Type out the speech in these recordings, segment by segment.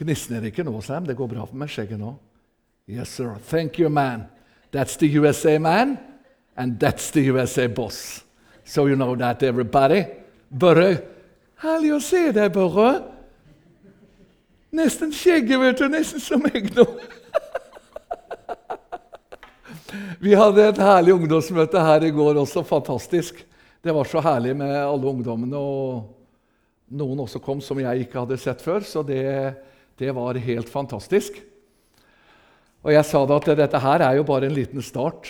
Gnistner ikke nå, Sam? Det går bra med skjegget nå. Yes, sir. Thank you, man. That's the USA man, and that's the USA boss. So you know that, everybody. Børre, herlig å se deg, Børre. Nesten skjegget, vet du. Nesten som meg nå. Vi hadde et herlig ungdomsmøte her i går også. Fantastisk. Det var så herlig med alle ungdommene, og noen også kom som jeg ikke hadde sett før. Så det, det var helt fantastisk. Og jeg sa da at dette her er jo bare en liten start.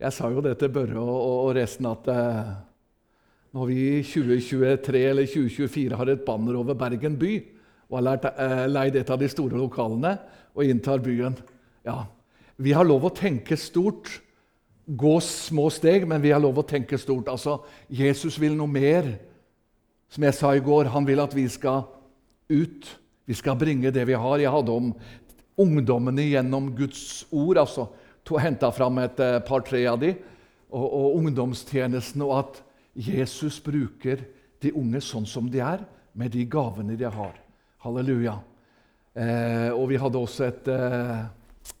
Jeg sa jo det til Børre og, resten at eh, når vi i 2023 eller 2024 har et banner over Bergen by og har eh, leid et av de store lokalene og inntar byen ja, Vi har lov å tenke stort, gå små steg, men vi har lov å tenke stort. Altså, Jesus vil noe mer. Som jeg sa i går, han vil at vi skal ut. Vi skal bringe det vi har. Jeg hadde om ungdommene gjennom Guds ord. altså Henta fram et eh, par-tre av de, og, og ungdomstjenesten, og at Jesus bruker de unge sånn som de er, med de gavene de har. Halleluja. Eh, og vi hadde også et eh,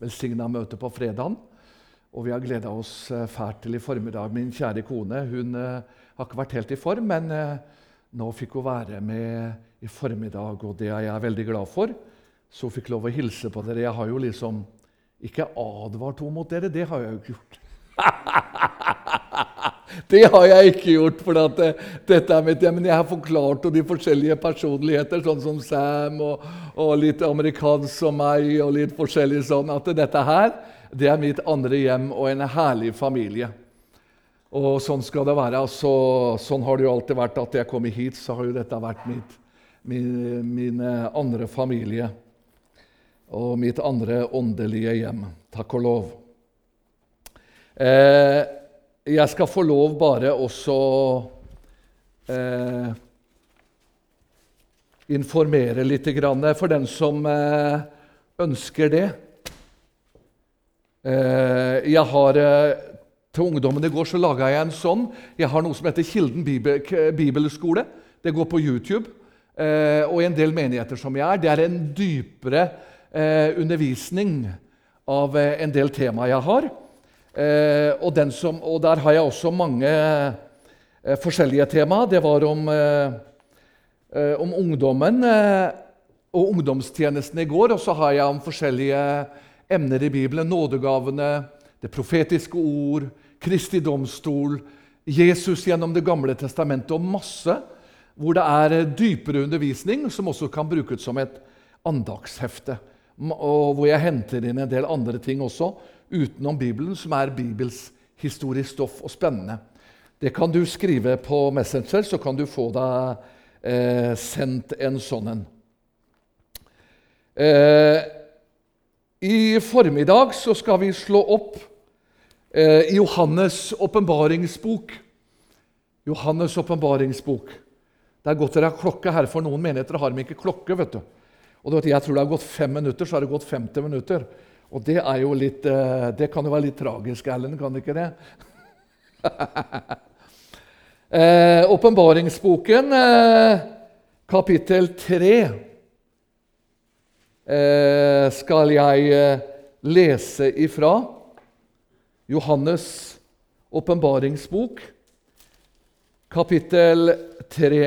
velsigna møte på fredagen. Og vi har gleda oss eh, fælt til i formiddag. Min kjære kone hun eh, har ikke vært helt i form, men eh, nå fikk hun være med i formiddag, og det er jeg veldig glad for så hun fikk lov å hilse på dere. Jeg har jo liksom ikke advart henne mot dere. Det har jeg jo ikke gjort. det har jeg ikke gjort. for at eh, dette er mitt, ja, Men jeg har forklart de forskjellige personligheter, sånn som Sam, og, og, litt amerikansk som meg, og litt forskjellig sånn, at dette her det er mitt andre hjem og en herlig familie. Og sånn skal det være. Altså, sånn har det jo alltid vært. At jeg kommer hit, så har jo dette vært mitt, min, min andre familie og mitt andre åndelige hjem. Takk og lov. Eh, jeg skal få lov bare også eh, informere litt for den som eh, ønsker det. Eh, jeg har, eh, til ungdommen i går så laga jeg en sånn. Jeg har noe som heter Kilden bibelskole. Det går på YouTube. Eh, og i en del menigheter som jeg er. Det er en dypere eh, undervisning av eh, en del temaer jeg har. Eh, og, som, og, der har jeg også mange eh, forskjellige tema. Det var om, eh, om ungdommen og ungdomstjenesten i går. Og så har jeg om forskjellige emner i Bibelen. Nådegavene, det profetiske ord, Kristi domstol, Jesus gjennom Det gamle testamentet og masse hvor det er dypere undervisning som også kan brukes som et andagshefte og hvor jeg henter inn en del andre ting også utenom Bibelen, som er Bibels historisk stoff og spennende. Det kan du skrive på Messenger, så kan du få deg eh, sendt en sånn en. Eh, I formiddag så skal vi slå opp i Johannes' åpenbaringsbok. Johannes' åpenbaringsbok. Det er godt dere har klokke her, for noen menigheter har de ikke klokke. vet du. Og vet, Jeg tror det har gått fem minutter, så har det gått 50 minutter. Og det, er jo litt, eh, det kan jo være litt tragisk, Erlend, kan det ikke det? eh, Åpenbaringsboken, eh, kapittel 3, eh, skal jeg eh, lese ifra. Johannes' åpenbaringsbok, kapittel 3.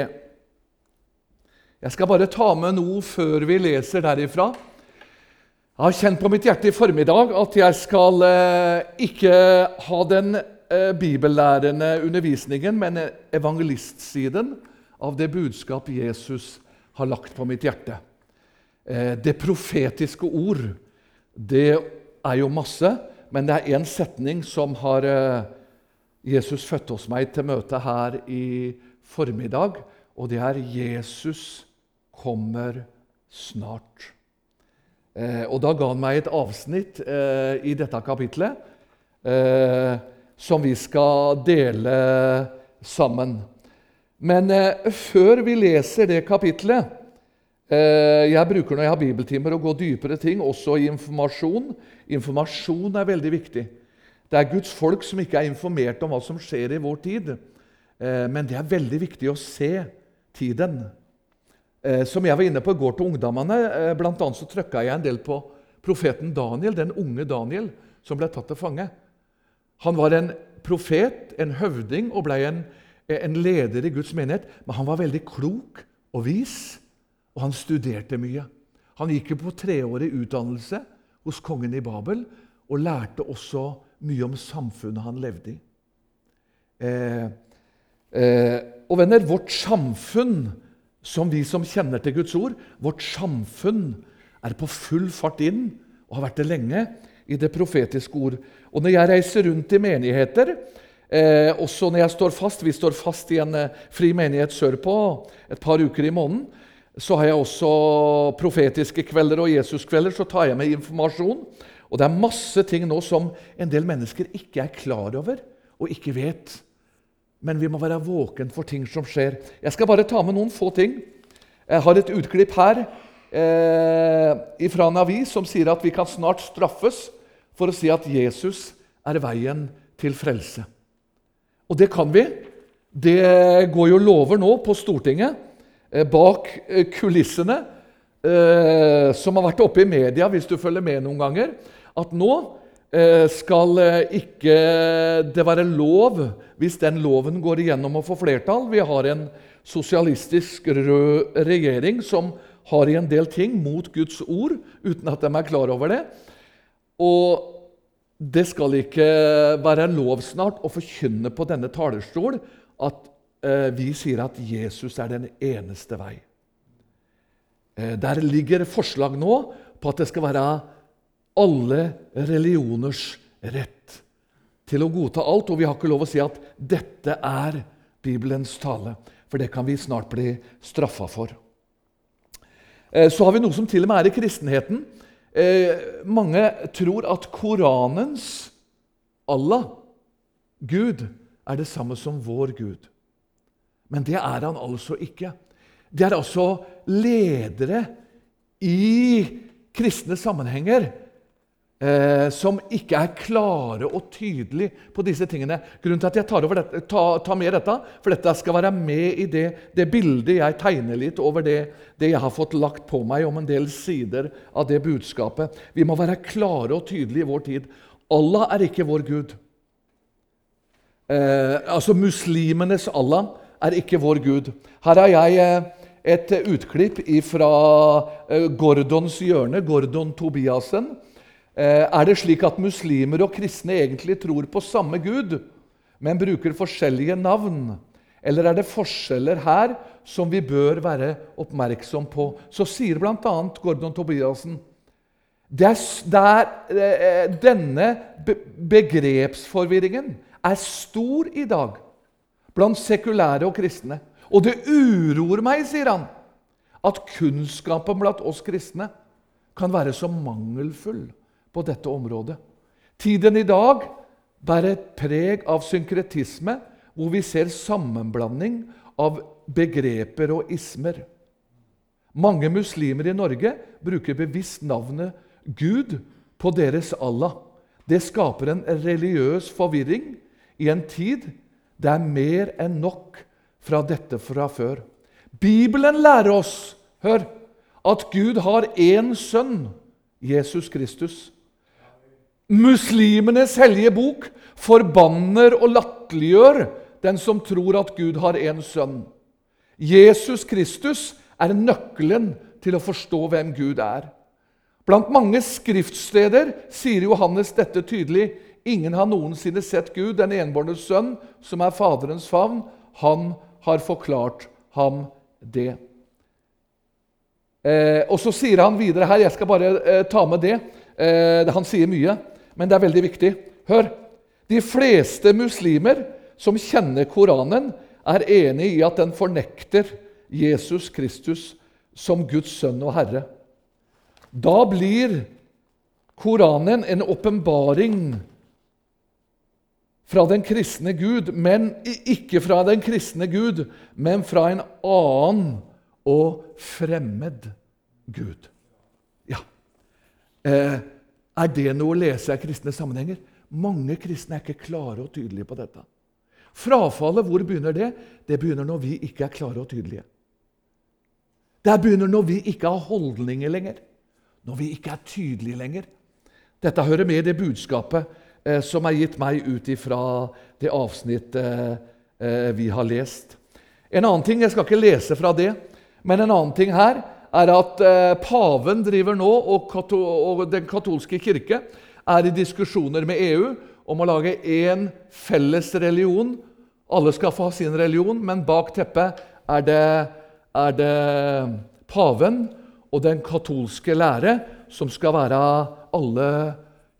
Jeg skal bare ta med noe før vi leser derifra. Jeg har kjent på mitt hjerte i formiddag at jeg skal eh, ikke ha den eh, bibellærende undervisningen, men evangelistsiden av det budskap Jesus har lagt på mitt hjerte. Eh, det profetiske ord, det er jo masse, men det er én setning som har eh, Jesus født hos meg til møte her i formiddag, og det er Jesus kommer snart. Eh, og Da ga han meg et avsnitt eh, i dette kapitlet eh, som vi skal dele sammen. Men eh, før vi leser det kapitlet Jeg bruker når jeg har bibeltimer, å gå dypere ting, også i informasjon. Informasjon er veldig viktig. Det er Guds folk som ikke er informert om hva som skjer i vår tid. Eh, men det er veldig viktig å se tiden. eh, som jeg var inne på i går til ungdommene. bl.a. så trykka jeg en del på profeten Daniel, den unge Daniel som ble tatt til fange. Han var en profet, en høvding, og ble en, en leder i Guds menighet. Men han var veldig klok og vis, og han studerte mye. Han gikk jo på treårig utdannelse hos kongen i Babel og lærte også mye om samfunnet han levde i. Eh, eh, og venner, vårt samfunn, som vi som kjenner til Guds ord, vårt samfunn er på full fart inn, og har vært det lenge, i det profetiske ord. Og når jeg reiser rundt i menigheter, eh, også når jeg står fast Vi står fast i en eh, fri menighet sørpå et par uker i måneden. Så har jeg også profetiske kvelder og Jesuskvelder. Så tar jeg med informasjon. Og det er masse ting nå som en del mennesker ikke er klar over og ikke vet. Men vi må være våken for ting som skjer. Jeg skal bare ta med noen få ting. Jeg har et utklipp her eh, fra en avis som sier at vi kan snart straffes for å si at Jesus er veien til frelse. Og det kan vi. Det går jo lover nå på Stortinget, bak eh, kulissene, eh, som har vært oppe i media, hvis du følger med noen ganger, at nå eh, skal eh, ikke det være lov hvis den loven går igjennom og får flertall. Vi har en sosialistisk rød regjering som har i en del ting mot Guds ord uten at de er klar over det. Og det skal ikke være lov snart å forkynne på denne talerstol at eh, vi sier at Jesus er den eneste vei. Eh, der ligger forslag nå på at det skal være alle religioners rett til å godta alt. Og vi har ikke lov å si at dette er Bibelens tale, for det kan vi snart bli straffa for. Eh, så har vi noe som til og med er i kristenheten. Eh, mange tror at Koranens Allah, Gud, er det samme som vår Gud. Men det er han altså ikke. Det er altså ledere i kristne sammenhenger eh, som ikke er klare og tydelige på disse tingene. Grunnen til at jeg tar, dette, tar, tar, med dette, for dette skal være med i det, det bildet jeg tegner litt over det, det, jeg har fått lagt på meg om en del sider av det budskapet. Vi må være klare og tydelige i vår tid. Allah er ikke vår Gud. Eh, altså muslimenes Allah er ikke vår Gud. Her har jeg eh, et utklipp fra eh, Gordons hjørne, Gordon Tobiassen. Eh, er det slik at muslimer og kristne egentlig tror på samme Gud, men bruker forskjellige navn? Eller er det forskjeller her som vi bør være oppmerksom på? Så sier bl.a. Gordon Tobiassen denne begrepsforvirringen er stor i dag blant sekulære og kristne. Og det uroer meg, sier han, at kunnskapen blant oss kristne kan være så mangelfull på dette området. Tiden i dag bærer et preg av synkretisme, hvor vi ser sammenblanding av begreper og ismer. Mange muslimer i Norge bruker bevisst navnet Gud på deres Allah. Det skaper en religiøs forvirring i en tid det er mer enn nok fra dette fra før. Bibelen lærer oss hør, at Gud har én sønn, Jesus Kristus. Muslimenes hellige bok forbanner og latterliggjør den som tror at Gud har én sønn. Jesus Kristus er nøkkelen til å forstå hvem Gud er. Blant mange skriftsteder sier Johannes dette tydelig. Ingen har noensinne sett Gud, den enbårne sønn, som er Faderens favn. Han har forklart ham det. Eh, og så sier han videre her Jeg skal bare eh, ta med det. Eh, han sier mye men det er veldig viktig. Hør! De fleste muslimer som kjenner Koranen, er enig i at den fornekter Jesus Kristus som Guds sønn og herre. Da blir Koranen en åpenbaring fra den kristne Gud, men ikke fra den kristne Gud, men fra en annen og fremmed Gud. Ja. Eh, er det noe å lese i kristne sammenhenger? Mange kristne er ikke klare og tydelige på dette. Frafallet, hvor begynner det? Det begynner når vi ikke er klare og tydelige. Det begynner når vi ikke har holdninger lenger. Når vi ikke er tydelige lenger. Dette hører med i det budskapet som er gitt meg ut ifra det avsnittet eh, vi har lest. En annen ting, Jeg skal ikke lese fra det, men en annen ting her er at eh, paven driver nå, og, den katolske kirke er i diskusjoner med EU om å lage én felles religion. Alle skal få ha sin religion, men bak teppet er det, er det paven og den katolske lære som skal være alle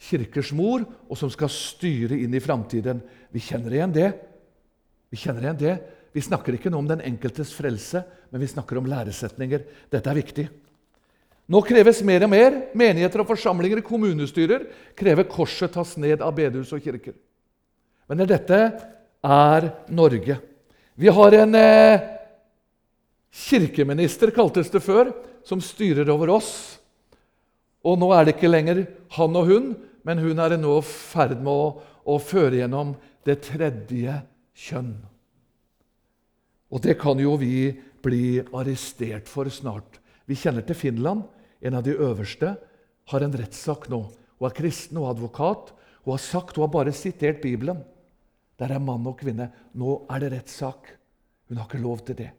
kirkers mor, og som skal styre inn i framtiden. Vi kjenner igjen det. Vi kjenner igjen det. Vi snakker ikke nå om den enkeltes frelse, men vi snakker om læresetninger. Dette er viktig. Nå kreves mer og mer. Menigheter og forsamlinger i kommunestyrer krever korset tas ned av bedehus og kirker. Men dette er Norge. Vi har en eh, kirkeminister, kaltes det før, som styrer over oss. Og nå er det ikke lenger han og hun, men hun er nå i ferd med å, å føre gjennom det tredje kjønn. Og det kan jo vi bli arrestert for snart. Vi kjenner til Finland. En av de øverste har en rettssak nå. Hun er kristen og advokat. Hun har sagt, hun har bare sitert Bibelen. Der er mann og kvinne. Nå er det rettssak. Hun har ikke lov til det.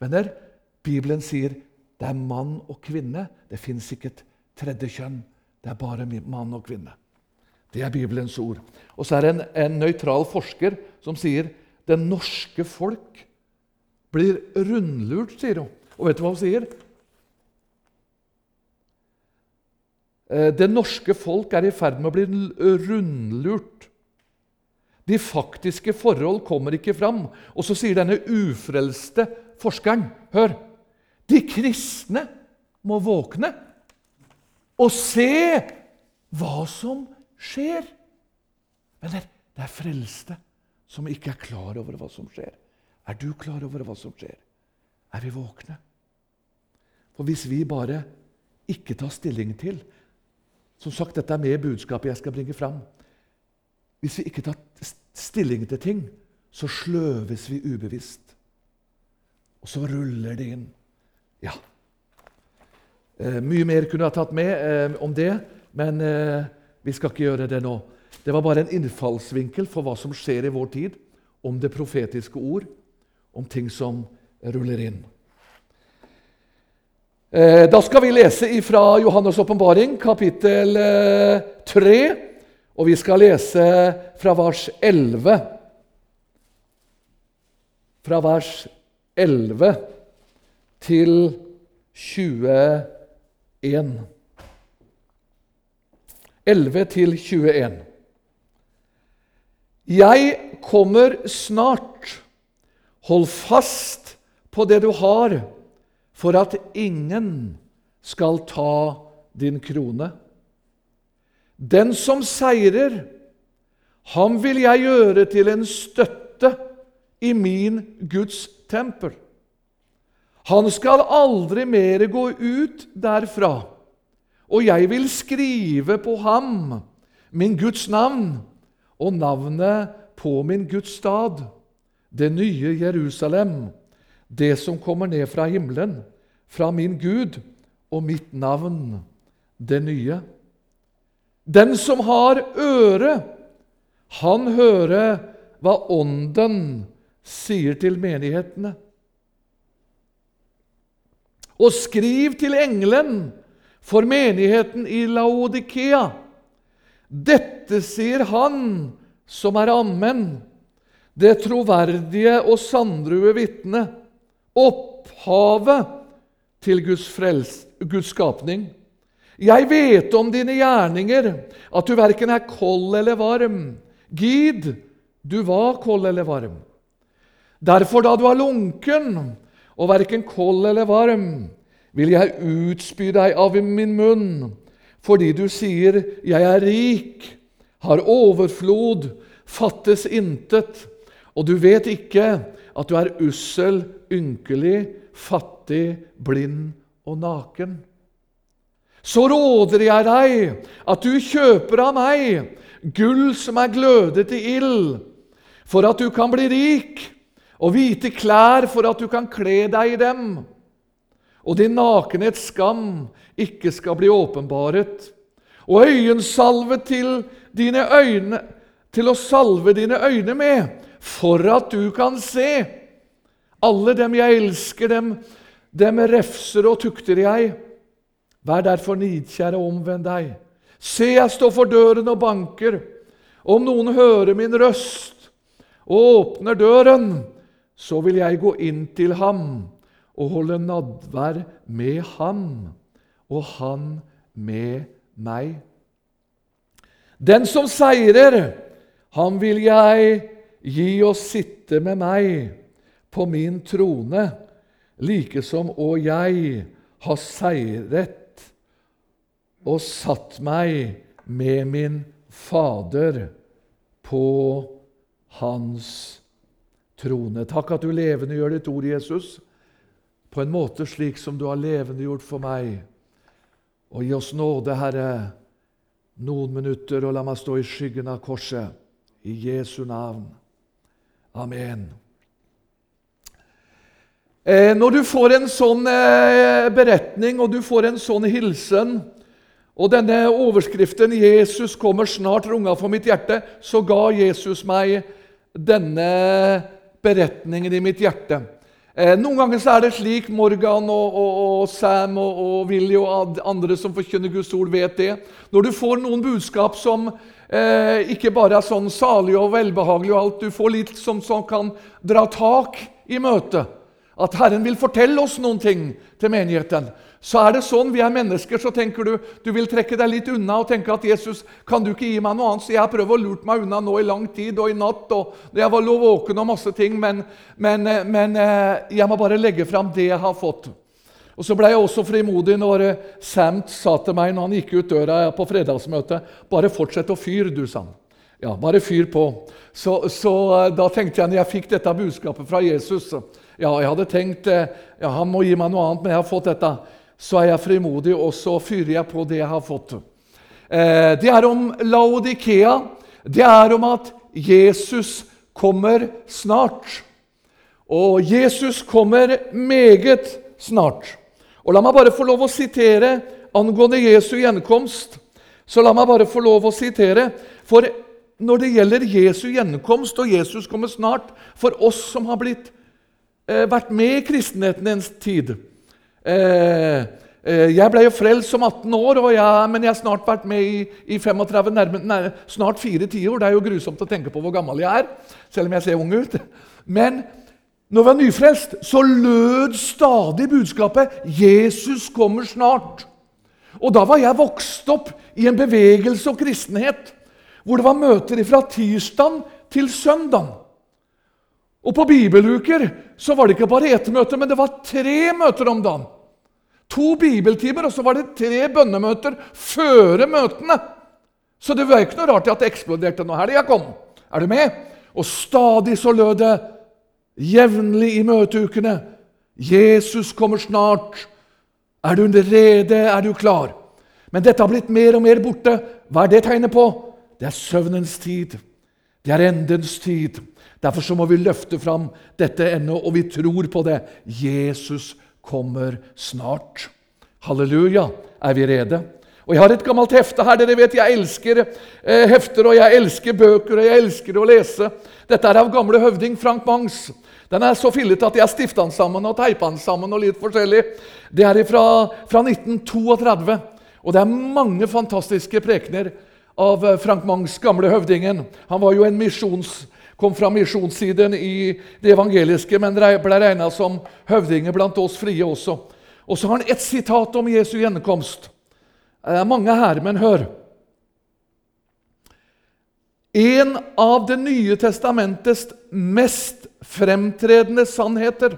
Venner, Bibelen sier det er mann og kvinne. Det fins ikke et tredje kjønn. Det er bare mann og kvinne. Det er Bibelens ord. Og så er det en, nøytral forsker som sier det norske folk blir rundlurt, sier hun. Og vet du hva hun sier? Eh, det norske folk er i ferd med å bli rundlurt. De faktiske forhold kommer ikke fram. Og så sier denne ufrelste forskeren Hør! De kristne må våkne og se hva som skjer. Men det er frelste som ikke er klar over hva som skjer. Er du klar over hva som skjer? Er vi våkne? For hvis vi bare ikke tar stilling til Som sagt, dette er med i budskapet jeg skal bringe fram. Hvis vi ikke tar stilling til ting, så sløves vi ubevisst. Og så ruller det inn. Ja. Eh, mye mer kunne jeg tatt med eh, om det, men eh, vi skal ikke gjøre det nå. Det var bare en innfallsvinkel for hva som skjer i vår tid, om det profetiske ord, om ting som ruller inn. Eh, da skal vi lese fra Johannes' åpenbaring, kapittel 3, eh, og vi skal lese fra vers 11. Fra vers 11 til 21. 11 til 21. Jeg kommer snart. Hold fast på det du har, for at ingen skal ta din krone. Den som seirer, ham vil jeg gjøre til en støtte i min Guds tempel. Han skal aldri mer gå ut derfra, og jeg vil skrive på ham min Guds navn og navnet på min Guds stad, det nye Jerusalem, det som kommer ned fra himmelen, fra min Gud, og mitt navn, det nye. Den som har øre, han hører hva Ånden sier til menighetene. Og skriv til engelen for menigheten i Laodikea. Dette sier han som er ammen, det troverdige og sandrue vitne, opphavet til Guds, frels, Guds skapning. Jeg vet om dine gjerninger, at du verken er kold eller varm. Gid, du var kold eller varm. Derfor, da du er lunken, og verken kold eller varm, vil jeg utspy deg av min munn, fordi du sier, 'Jeg er rik, har overflod, fattes intet', og du vet ikke at du er ussel, ynkelig, fattig, blind og naken. Så råder jeg deg at du kjøper av meg gull som er glødet i ild, for at du kan bli rik og hvite klær for at du kan kle deg i dem, og din nakenhets skam ikke skal bli åpenbaret, og øyensalve til dine øyne, til å salve dine øyne med, for at du kan se. Alle dem jeg elsker, dem, dem refser og tukter jeg. Vær derfor nidkjær og omvend deg. Se, jeg står for døren og banker. Om noen hører min røst og åpner døren, så vil jeg gå inn til ham og holde nadvær med ham, og han med meg. Den som seirer, han vil jeg gi å sitte med meg på min trone, like som òg jeg har seiret og satt meg med min Fader på hans trone. Takk at du levende gjør ditt ord, Jesus, på en måte slik som du har levende gjort for meg. Og gi oss nåde, Herre, noen minutter, og la meg stå i skyggen av korset. I Jesu navn. Amen. Eh, når du får en sånn eh, beretning, og du får en sånn hilsen, og denne overskriften 'Jesus kommer snart' runga for mitt hjerte, så ga Jesus meg denne beretningen i mitt hjerte. Eh, noen ganger så er det slik Morgan og, og, og Sam og, og Willy og andre som forkynner Guds ord, vet det. Når du får noen budskap som eh, ikke bare er sånn salig og velbehagelig, og alt, du får litt som, som kan dra tak i møtet, at Herren vil fortelle oss noen ting til menigheten, så er det sånn vi er mennesker, så tenker du du vil trekke deg litt unna og tenke at 'Jesus, kan du ikke gi meg noe annet?' Så jeg har prøvd å lurt meg unna nå i lang tid og i natt, og jeg var våken og masse ting, men, men, eh, men eh, jeg må bare legge fram det jeg har fått. Og Så ble jeg også frimodig når eh, Samt sa til meg når han gikk ut døra på fredagsmøtet 'Bare fortsett å fyre, du', sa han. Ja, bare fyr på. Så, så da tenkte jeg, når jeg fikk dette budskapet fra Jesus Ja, jeg hadde tenkt ja, han må gi meg noe annet, men jeg har fått dette så er jeg frimodig, og så fyrer jeg på det jeg har fått. Eh, det er om Laodikea. Det er om at Jesus kommer snart. Og Jesus kommer meget snart. Og La meg bare få lov å sitere angående Jesu gjenkomst. Så la meg bare få lov å sitere. For når det gjelder Jesu gjenkomst, og Jesus kommer snart, for oss som har blitt, eh, vært med i kristenheten en tid jeg ble jo frelst som 18 år, jeg, men jeg har snart vært med i, i 35, nærme, nær, snart fire tiår. Det er jo grusomt å tenke på hvor gammel jeg er, selv om jeg ser ung ut. Men når vi var nyfrelst, så lød stadig budskapet 'Jesus kommer snart'. Og da var jeg vokst opp i en bevegelse og kristenhet hvor det var møter fra tirsdag til søndag. Og på bibeluker så var det ikke bare ett møte, men det var tre møter om dagen. To bibeltimer, og så var det tre bønnemøter før møtene. Så det var ikke noe rart at det eksploderte når helga kom. Er du med? Og stadig så lød det jevnlig i møteukene Jesus kommer snart. Er du rede? Er du klar? Men dette har blitt mer og mer borte. Hva er det tegnet på? Det er søvnens tid. Det er endens tid. Derfor så må vi løfte fram dette ennå, og vi tror på det. Jesus kommer snart. Halleluja. Er vi rede? Og Jeg har et gammelt hefte her. Dere vet jeg elsker eh, hefter, og jeg elsker bøker, og jeg elsker å lese. Dette er av gamle høvding Frank Mangs. Den er så fillete at jeg stifta den sammen og teipa den sammen. og litt forskjellig. Det er fra, fra 1932, og det er mange fantastiske prekener av eh, Frank Mangs, gamle høvdingen. Han var jo en misjons kom fra misjonssiden i det evangeliske, men ble regna som høvdinger blant oss frie også. Og så har han ett sitat om Jesu gjenkomst. Det er mange her, men hør. En av Det nye testamentets mest fremtredende sannheter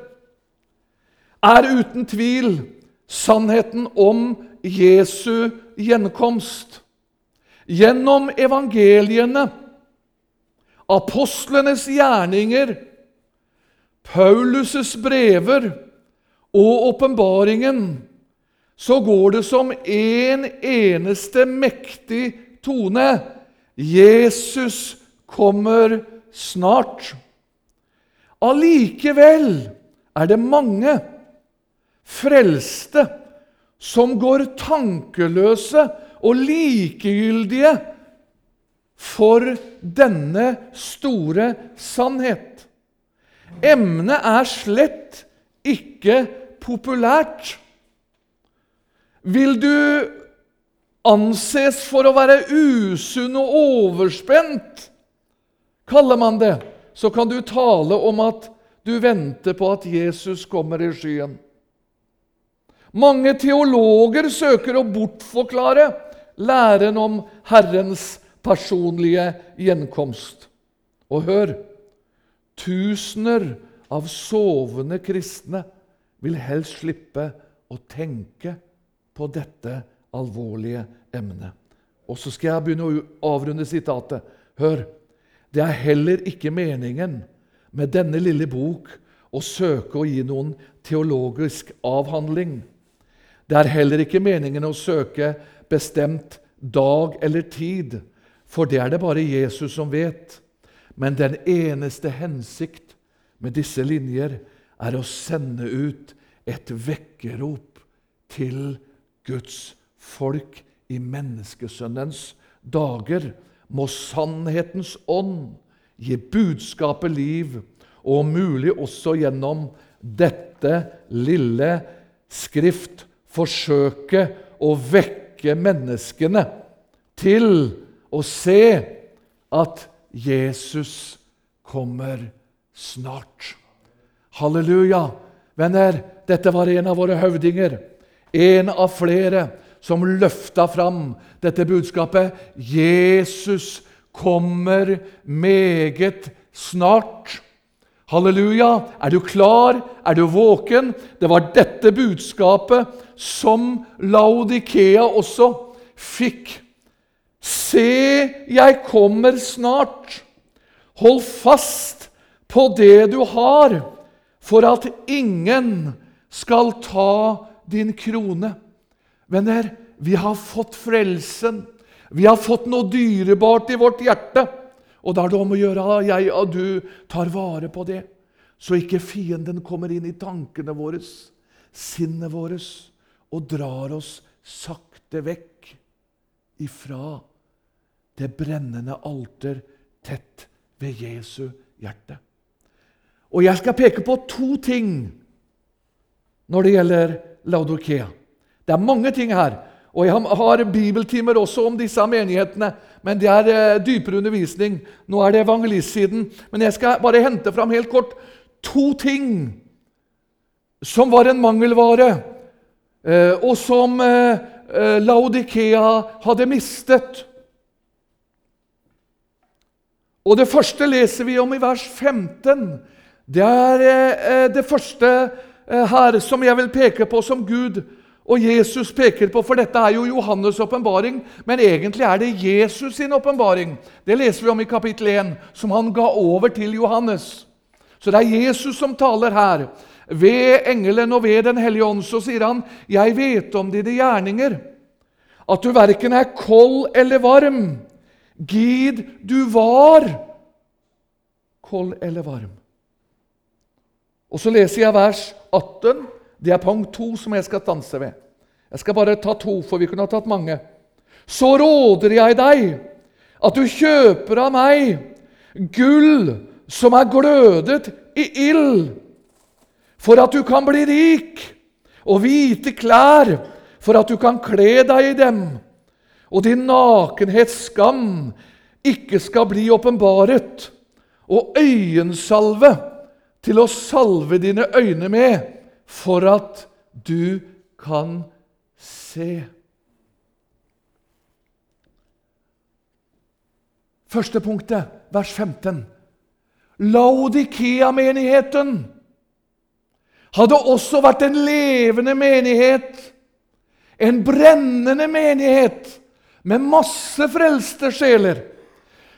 er uten tvil sannheten om Jesu gjenkomst. Gjennom evangeliene apostlenes gjerninger, Paulus' brever og åpenbaringen, så går det som en eneste mektig tone. Jesus kommer snart. Allikevel er det mange frelste som går tankeløse og likegyldige for denne store sannhet. Emnet er slett ikke populært. Vil du anses for å være usunn og overspent, kaller man det, så kan du tale om at du venter på at Jesus kommer i skyen. Mange teologer søker å bortforklare læren om Herrens personlige gjenkomst. Og hør tusener av sovende kristne vil helst slippe å tenke på dette alvorlige emnet. Og så skal jeg begynne å avrunde sitatet. Hør. Det er heller ikke meningen med denne lille bok å søke å gi noen teologisk avhandling. Det er heller ikke meningen å søke bestemt dag eller tid, for det er det bare Jesus som vet. Men den eneste hensikt med disse linjer er å sende ut et vekkerrop til Guds folk i menneskesønnens dager. Må sannhetens ånd gi budskapet liv, og om mulig også gjennom dette lille skrift forsøke å vekke menneskene til å se at Jesus kommer snart. Halleluja! Venner, dette var en av våre høvdinger, en av flere som løfta fram dette budskapet. Jesus kommer meget snart. Halleluja! Er du klar? Er du våken? Det var dette budskapet som Laudikea også fikk. Se, jeg kommer snart. Hold fast på det du har, for at ingen skal ta din krone. Venner, vi har fått frelsen. Vi har fått noe dyrebart i vårt hjerte. Og da er det om å gjøre at jeg og du tar vare på det, så ikke fienden kommer inn i tankene våre, sinnet vårt, og drar oss sakte vekk ifra det brennende alter tett ved Jesu hjerte. Og jeg skal peke på to ting når det gjelder Laudokea. Det er mange ting her. Og jeg har bibeltimer også om disse menighetene, men det er eh, dypere undervisning. Nå er det evangelistsiden. Men jeg skal bare hente fram helt kort to ting som var en mangelvare, eh, og som eh, Laudikea hadde mistet. Og Det første leser vi om i vers 15. Det er det første her som jeg vil peke på som Gud og Jesus peker på, for dette er jo Johannes' åpenbaring, men egentlig er det Jesus sin åpenbaring. Det leser vi om i kapittel 1, som han ga over til Johannes. Så det er Jesus som taler her. Ved engelen og ved Den hellige ånd så sier han, 'Jeg vet om dine gjerninger', at du verken er kold eller varm. Gid du var kold eller varm. Og så leser jeg vers 18. Det er punkt to som jeg skal stanse ved. Jeg skal bare ta to, for vi kunne ha tatt mange. Så råder jeg deg at du kjøper av meg gull som er glødet i ild, for at du kan bli rik, og hvite klær, for at du kan kle deg i dem, og din nakenhets skam ikke skal bli åpenbaret, og øyensalve til å salve dine øyne med, for at du kan se. Første punktet, vers 15. Laudikea-menigheten hadde også vært en levende menighet. En brennende menighet med masse frelste sjeler.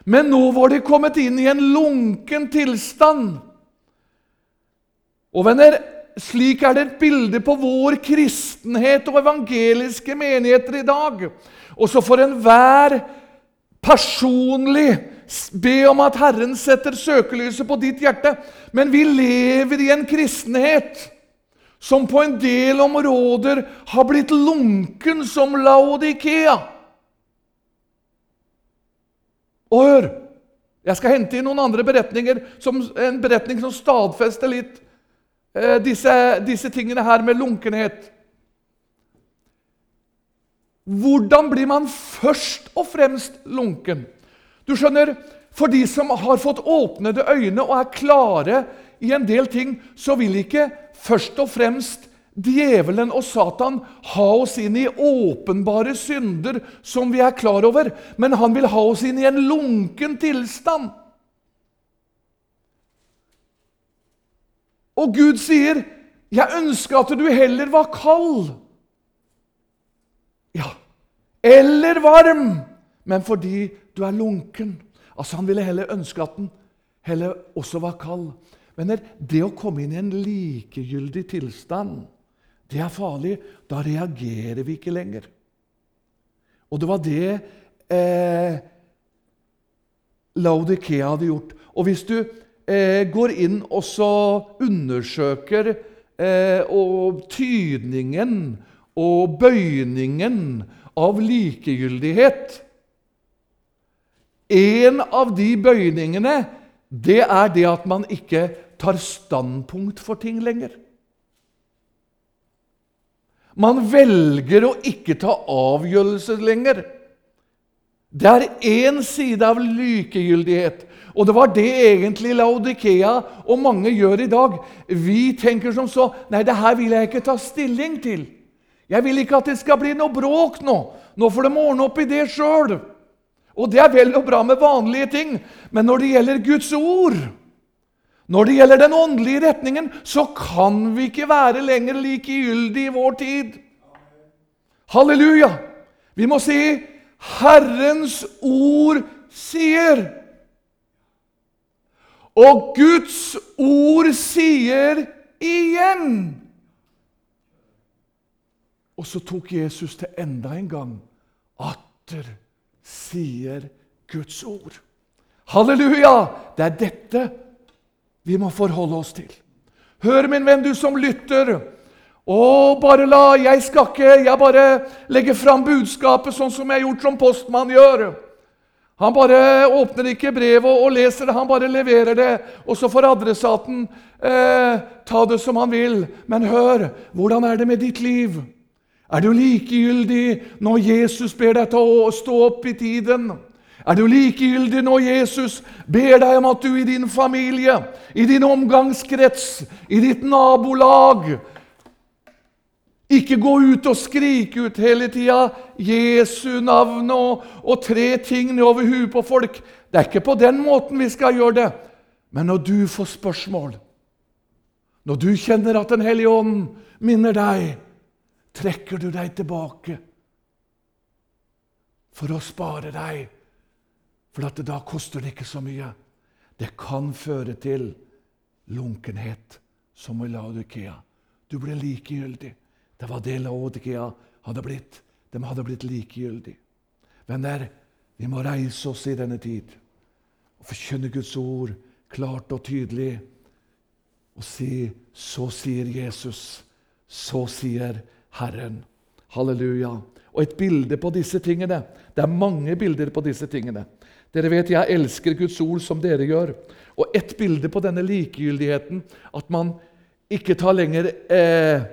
Men nå var de kommet inn i en lunken tilstand. Og venner, slik er det et bilde på vår kristenhet og evangeliske menigheter i dag. Og så får enhver personlig be om at Herren setter søkelyset på ditt hjerte. Men vi lever i en kristenhet som på en del områder har blitt lunken som Laodikea. Og hør! Jeg skal hente inn noen andre beretninger, som, en beretning som stadfester litt eh, disse, disse tingene her med lunkenhet. Hvordan blir man først og fremst lunken? Du skjønner, For de som har fått åpnede øyne og er klare i en del ting, så vil ikke først og fremst djevelen og Satan ha oss inn i åpenbare synder som vi er klar over, men han vil ha oss inn i en lunken tilstand. Og Gud sier, 'Jeg ønsker at du heller var kald.' Ja, eller varm, men fordi du er lunken. Altså Han ville heller ønske at den heller også var kald. Men det å komme inn i en likegyldig tilstand, det er farlig. Da reagerer vi ikke lenger. Og det var det eh, Laudikea hadde gjort. Og hvis du eh, går inn og så undersøker eh, og tydningen og bøyningen av likegyldighet En av de bøyningene det er det at man ikke tar standpunkt for ting lenger. Man velger å ikke ta avgjørelser lenger. Det er én side av likegyldighet. Og det var det egentlig Laudikea og mange gjør i dag. Vi tenker som så Nei, det her vil jeg ikke ta stilling til. Jeg vil ikke at det skal bli noe bråk nå. Nå får de ordne opp i det sjøl. Og det er vel og bra med vanlige ting, men når det gjelder Guds ord, når det gjelder den åndelige retningen, så kan vi ikke være lenger likegyldige i vår tid. Halleluja! Vi må si 'Herrens ord sier'. Og Guds ord sier igjen. Og så tok Jesus til enda en gang atter sier Guds ord. Halleluja! Det er dette vi må forholde oss til. Hør, min venn, du som lytter. Å, bare la Jeg skal ikke Jeg bare legger fram budskapet sånn som jeg har gjort som postmann gjør. Han bare åpner ikke brevet og leser det, han bare leverer det. Og så får adressaten eh, ta det som han vil. Men hør, hvordan er det med ditt liv? Er du likegyldig når Jesus ber deg til å stå opp i tiden? Er du likegyldig når Jesus ber deg om at du i din familie, i din omgangskrets, i ditt nabolag ikke gå ut og skrike ut hele tida 'Jesu navn' og, og tre ting nedover huet på folk. Det er ikke på den måten vi skal gjøre det. Men når du får spørsmål, når du kjenner at Den hellige ånd minner deg trekker du deg tilbake for å spare deg. For at da koster det ikke så mye. Det kan føre til lunkenhet, som i Laudikea. Du ble likegyldig. Det var det Laudikea hadde blitt. De hadde blitt likegyldige. Venner, vi må reise oss i denne tid og forkynne Guds ord klart og tydelig og si Så sier Jesus. Så sier Herren. Halleluja. Og et bilde på disse tingene Det er mange bilder på disse tingene. Dere vet jeg elsker Guds ord som dere gjør. Og et bilde på denne likegyldigheten, at man ikke tar lenger eh,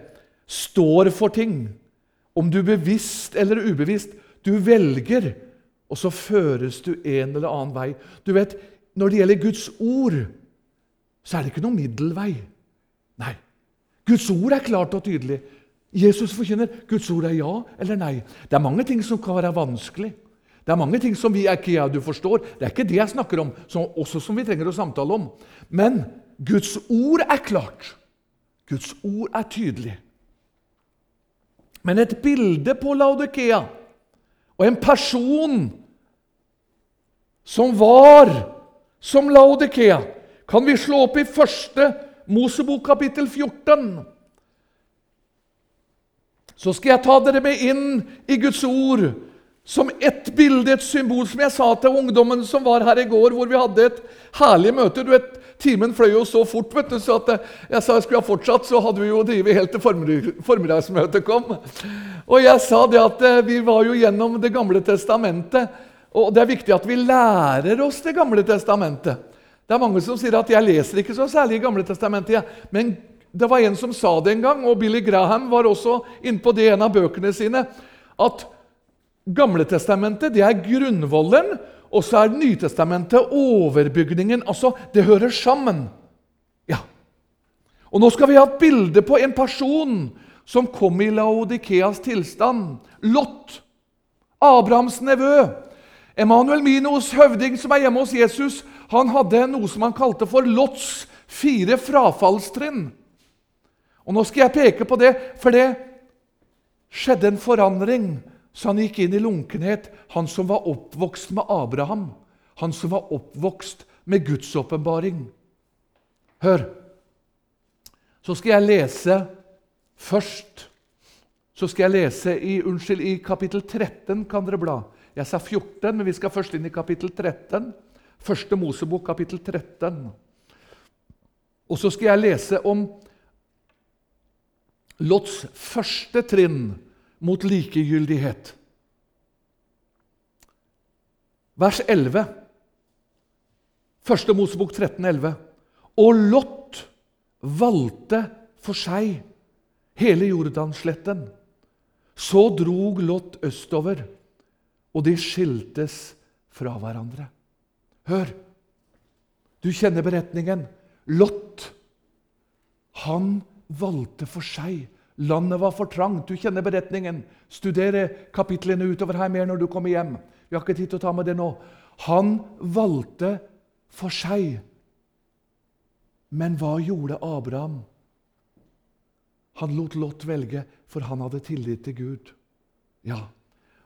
står for ting. Om du bevisst eller ubevisst. Du velger, og så føres du en eller annen vei. Du vet, Når det gjelder Guds ord, så er det ikke noen middelvei. Nei. Guds ord er klart og tydelig. Jesus forkynner Guds ord er ja eller nei. Det er mange ting som kan være vanskelig. Det er mange ting som vi ikke ja, du forstår. Det er ikke det jeg snakker om, som, også som vi trenger å samtale om. Men Guds ord er klart. Guds ord er tydelig. Men et bilde på Laudikea og en person som var som Laudikea, kan vi slå opp i første Mosebok kapittel 14 så skal jeg ta dere med inn i Guds ord som ett bilde, et symbol, som jeg sa til ungdommen som var her i går, hvor vi hadde et herlig møte. Du vet, timen fløy jo så fort, vet du, så at eh, jeg sa jeg skulle ha fortsatt, så hadde vi jo drevet helt til formiddagsmøtet kom. Og jeg sa det at eh, vi var jo gjennom Det gamle testamentet, og det er viktig at vi lærer oss Det gamle testamentet. Det er mange som sier at 'jeg leser ikke så særlig i Gamle testamentet', men det var en som sa det en gang, og Billy Graham var også inne på det i en av bøkene sine, at Gamletestamentet det er grunnvollen, og så er Nytestamentet overbygningen. Altså, det hører sammen. Ja. Og nå skal vi ha et bilde på en person som kom i Laodikeas tilstand. Lot. Abrahams nevø. Emanuel Minos, høvding som er hjemme hos Jesus, han hadde noe som han kalte for Lots fire frafallstrinn. Og Nå skal jeg peke på det, for det skjedde en forandring så han gikk inn i lunkenhet, han som var oppvokst med Abraham, han som var oppvokst med Guds åpenbaring. Hør! Så skal jeg lese først så skal jeg lese i, unnskyld, i kapittel 13. kan dere bla. Jeg sa 14, men vi skal først inn i kapittel 13. Første Mosebok, kapittel 13. Og så skal jeg lese om Lots første trinn mot likegyldighet. Vers 11. Første Mosebok 13, 11. Og Lot valgte for seg hele Jordansletten. Så drog Lot østover, og de skiltes fra hverandre. Hør! Du kjenner beretningen. Lot, han valgte for seg Landet var for trangt. Du kjenner beretningen. Studere kapitlene utover her mer når du kommer hjem. Vi har ikke tid til å ta med det nå. Han valgte for seg. Men hva gjorde Abraham? Han lot Lot velge, for han hadde tillit til Gud. Ja,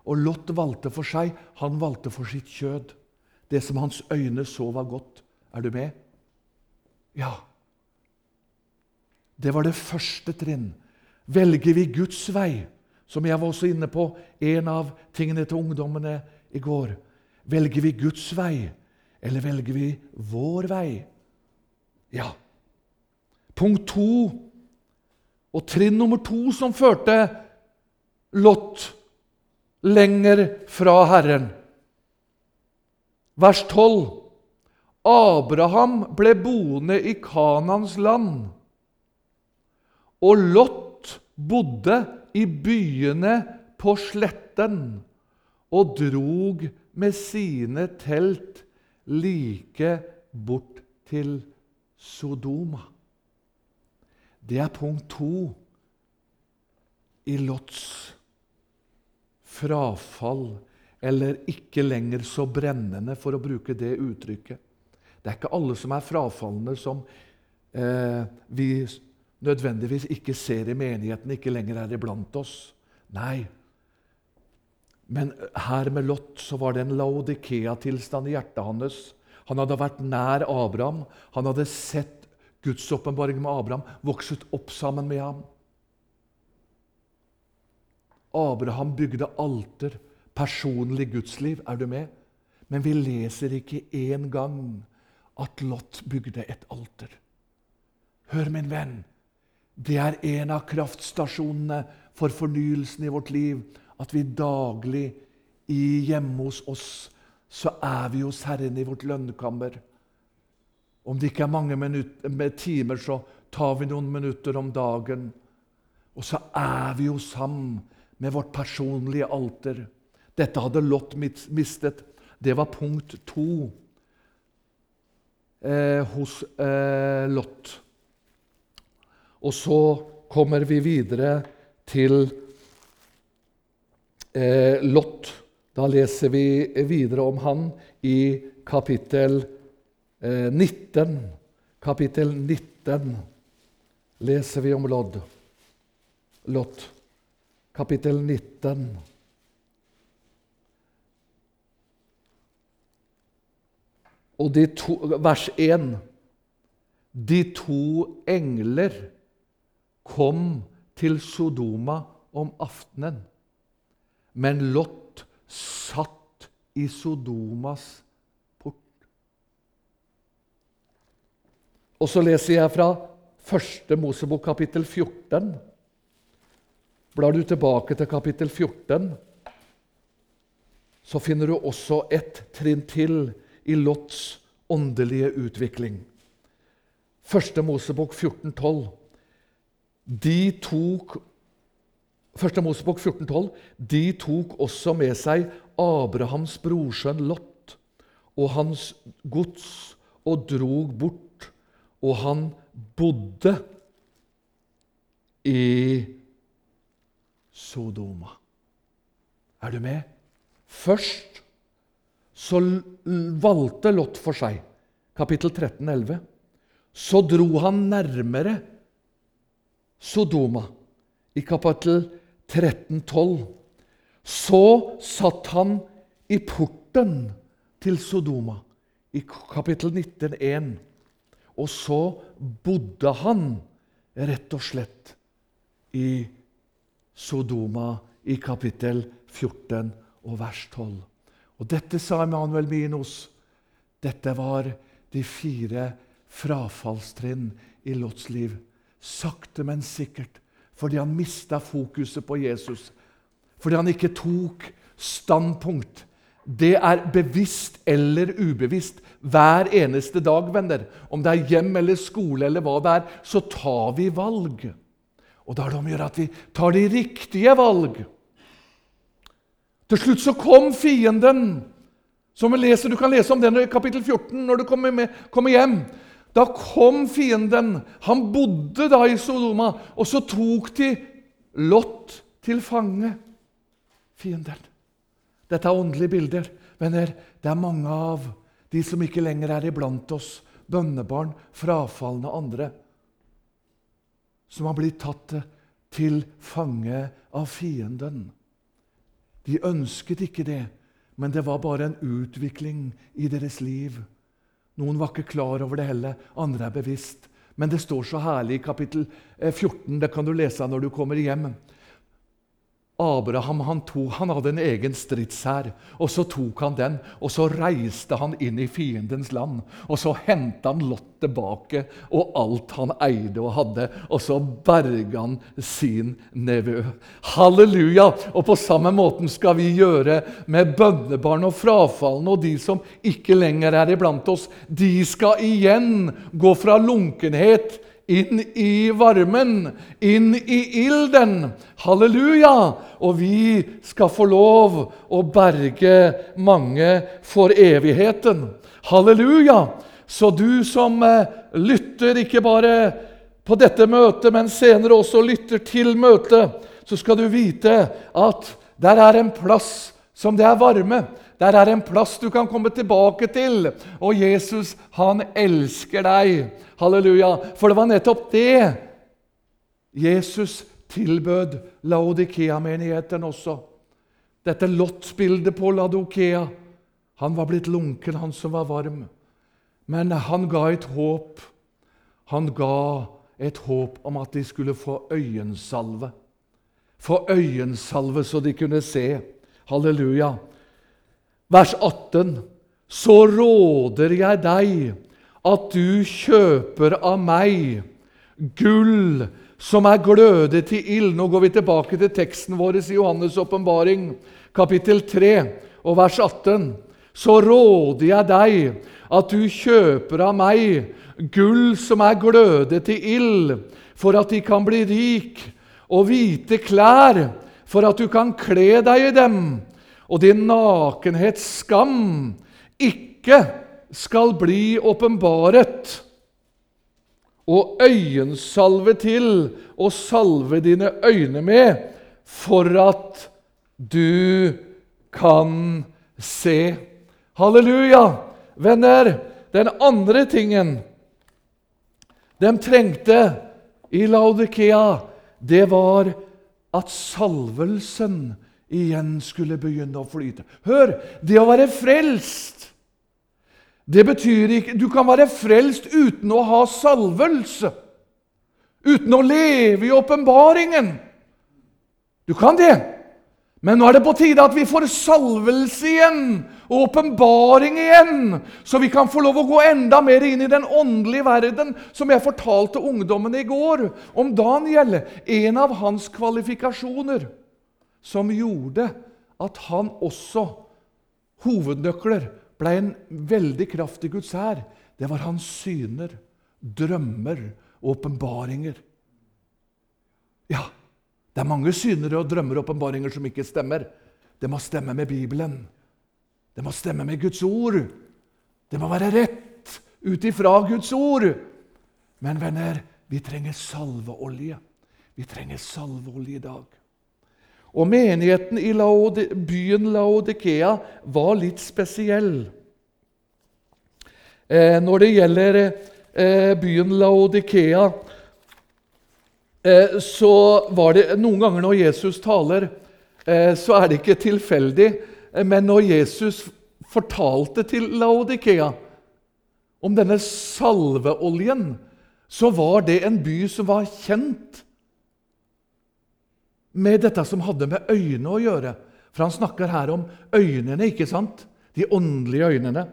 Og Lot valgte for seg. Han valgte for sitt kjød. Det som hans øyne så var godt. Er du med? Ja. Det var det første trinn. Velger vi Guds vei, som jeg var også inne på, en av tingene til ungdommene i går Velger vi Guds vei, eller velger vi vår vei? Ja. Punkt to og trinn nummer to som førte Lot lenger fra Herren. Vers 12. Abraham ble boende i Kanans land, og Lot bodde i byene på sletten og drog med sine telt like bort til Sodoma. Det er punkt to i Lots frafall, eller ikke lenger så brennende, for å bruke det uttrykket. Det er ikke alle som er frafalne, som eh, vi nødvendigvis ikke ser i menigheten, ikke lenger er iblant oss. Nei. Men her med Lot så var det en Laodikea-tilstand i hjertet hans. Han hadde vært nær Abraham. Han hadde sett Guds åpenbaring med Abraham, vokset opp sammen med ham. Abraham bygde alter, personlig gudsliv. Er du med? Men vi leser ikke en gang at Lot bygde et alter. Hør, min venn. Det er en av kraftstasjonene for fornyelsen i vårt liv. At vi daglig i hjemme hos oss så er vi hos Herren i vårt lønnkammer. Om det ikke er mange minutter, timer, så tar vi noen minutter om dagen. Og så er vi hos ham med vårt personlige alter. Dette hadde Lot mistet. Det var punkt to eh, hos eh, Lot. Og så kommer vi videre til eh, Lot. Da leser vi videre om han i kapittel eh, 19. Kapittel 19 leser vi om Lodd. Lot. Kapittel 19. Og to, vers 1. De to engler kom til Sodoma om aftenen, men Lot satt i Sodomas port. Og så leser jeg fra første Mosebok kapittel 14. Blar du tilbake til kapittel 14, så finner du også ett trinn til i Lots åndelige utvikling. Første Mosebok 14,12. De tok Første Mosebok 14,12. De tok også med seg Abrahams brorsønn Lot og hans gods og drog bort, og han bodde i Sodoma. Er du med? Først så valgte Lot for seg, kapittel 13, 11. Så dro han nærmere Sodoma i kapittel 13, 12. Så satt han i porten til Sodoma i kapittel 19, 1. Og så bodde han rett og slett i Sodoma i kapittel 14 og vers 12. Og dette sa Emanuel Minos. Dette var de fire frafallstrinn i Lots liv. Sakte, men sikkert. Fordi han mista fokuset på Jesus. Fordi han ikke tok standpunkt. Det er bevisst eller ubevisst hver eneste dag, venner. Om det er hjem eller skole eller hva det er, så tar vi valg. Og da er det om å gjøre at vi tar de riktige valg. Til slutt så kom fienden. Som vi leser, Du kan lese om den i kapittel 14 når du kommer, med, kommer hjem. Da kom fienden. Han bodde da i Sodoma, og så tok de Lot til fange. Fienden. Dette er åndelige bilder. Venner, det er mange av de som ikke lenger er iblant oss, bønnebarn, frafalne andre, som har blitt tatt til fange av fienden. De ønsket ikke det, men det var bare en utvikling i deres liv. Noen var ikke klar over det heller, andre er bevisst. Men det står så herlig i kapittel 14, eh, det kan du lese når du kommer hjem. Abraham han, tog, han hadde en egen stridshær, og så tok han den. Og så reiste han inn i fiendens land, og så henta han Lot tilbake og alt han eide og hadde, og så berga han sin nevø. Halleluja! Og på samme måten skal vi gjøre med bønnebarn og frafalne og de som ikke lenger er iblant oss. De skal igjen gå fra lunkenhet inn i varmen, inn i ilden. Halleluja! Og vi skal få lov å berge mange for evigheten. Halleluja! Så du som eh, lytter ikke bare på dette møtet, men senere også lytter til møtet, så skal du vite at der er en plass som det er varme. Der er en plass du kan komme tilbake til. Og Jesus, han elsker deg. Halleluja. For det var nettopp det Jesus tilbød Laodikea-menigheten også. Dette Lot-bildet på Laodikea. Han var blitt lunken, han som var varm. Men han ga et håp. Han ga et håp om at de skulle få øyensalve. Få øyensalve så de kunne se. Halleluja. Vers 18. Så råder jeg deg at du kjøper av meg gull som er glødet til ild. Nå går vi tilbake til teksten vår i Johannes' åpenbaring, kapittel 3 og vers 18. Så råder jeg deg at du kjøper av meg gull som er glødet til ild, for at de kan bli rik, og hvite klær, for at du kan kle deg i dem, og din nakenhets skam ikke skal bli åpenbaret, og øyensalve til og salve dine øyne med, for at du kan se. Halleluja! Venner, den andre tingen de trengte i Laudikea, det var at salvelsen igjen skulle begynne å flyte. Hør! Det å være frelst det betyr ikke Du kan være frelst uten å ha salvelse. Uten å leve i åpenbaringen. Du kan det. Men nå er det på tide at vi får salvelse igjen og åpenbaring igjen, så vi kan få lov å gå enda mer inn i den åndelige verden, som jeg fortalte ungdommene i går om Daniel. En av hans kvalifikasjoner som gjorde at han også, hovednøkler, ble en veldig kraftig Guds hær, det var hans syner, drømmer og åpenbaringer. Ja, det er mange syner og drømmer og åpenbaringer som ikke stemmer. Det må stemme med Bibelen. Det må stemme med Guds ord. Det må være rett ut ifra Guds ord. Men venner, vi trenger salveolje. Vi trenger salveolje i dag. Og menigheten i Laode, byen Laodikea var litt spesiell. Eh, når det gjelder eh, byen Laodikea, eh, så var det noen ganger når Jesus taler, eh, så er det ikke tilfeldig. Eh, men når Jesus fortalte til Laodikea om denne salveoljen, så var det en by som var kjent med dette som hadde med øynene å gjøre. For han snakker her om øynene, ikke sant? De åndelige øynene.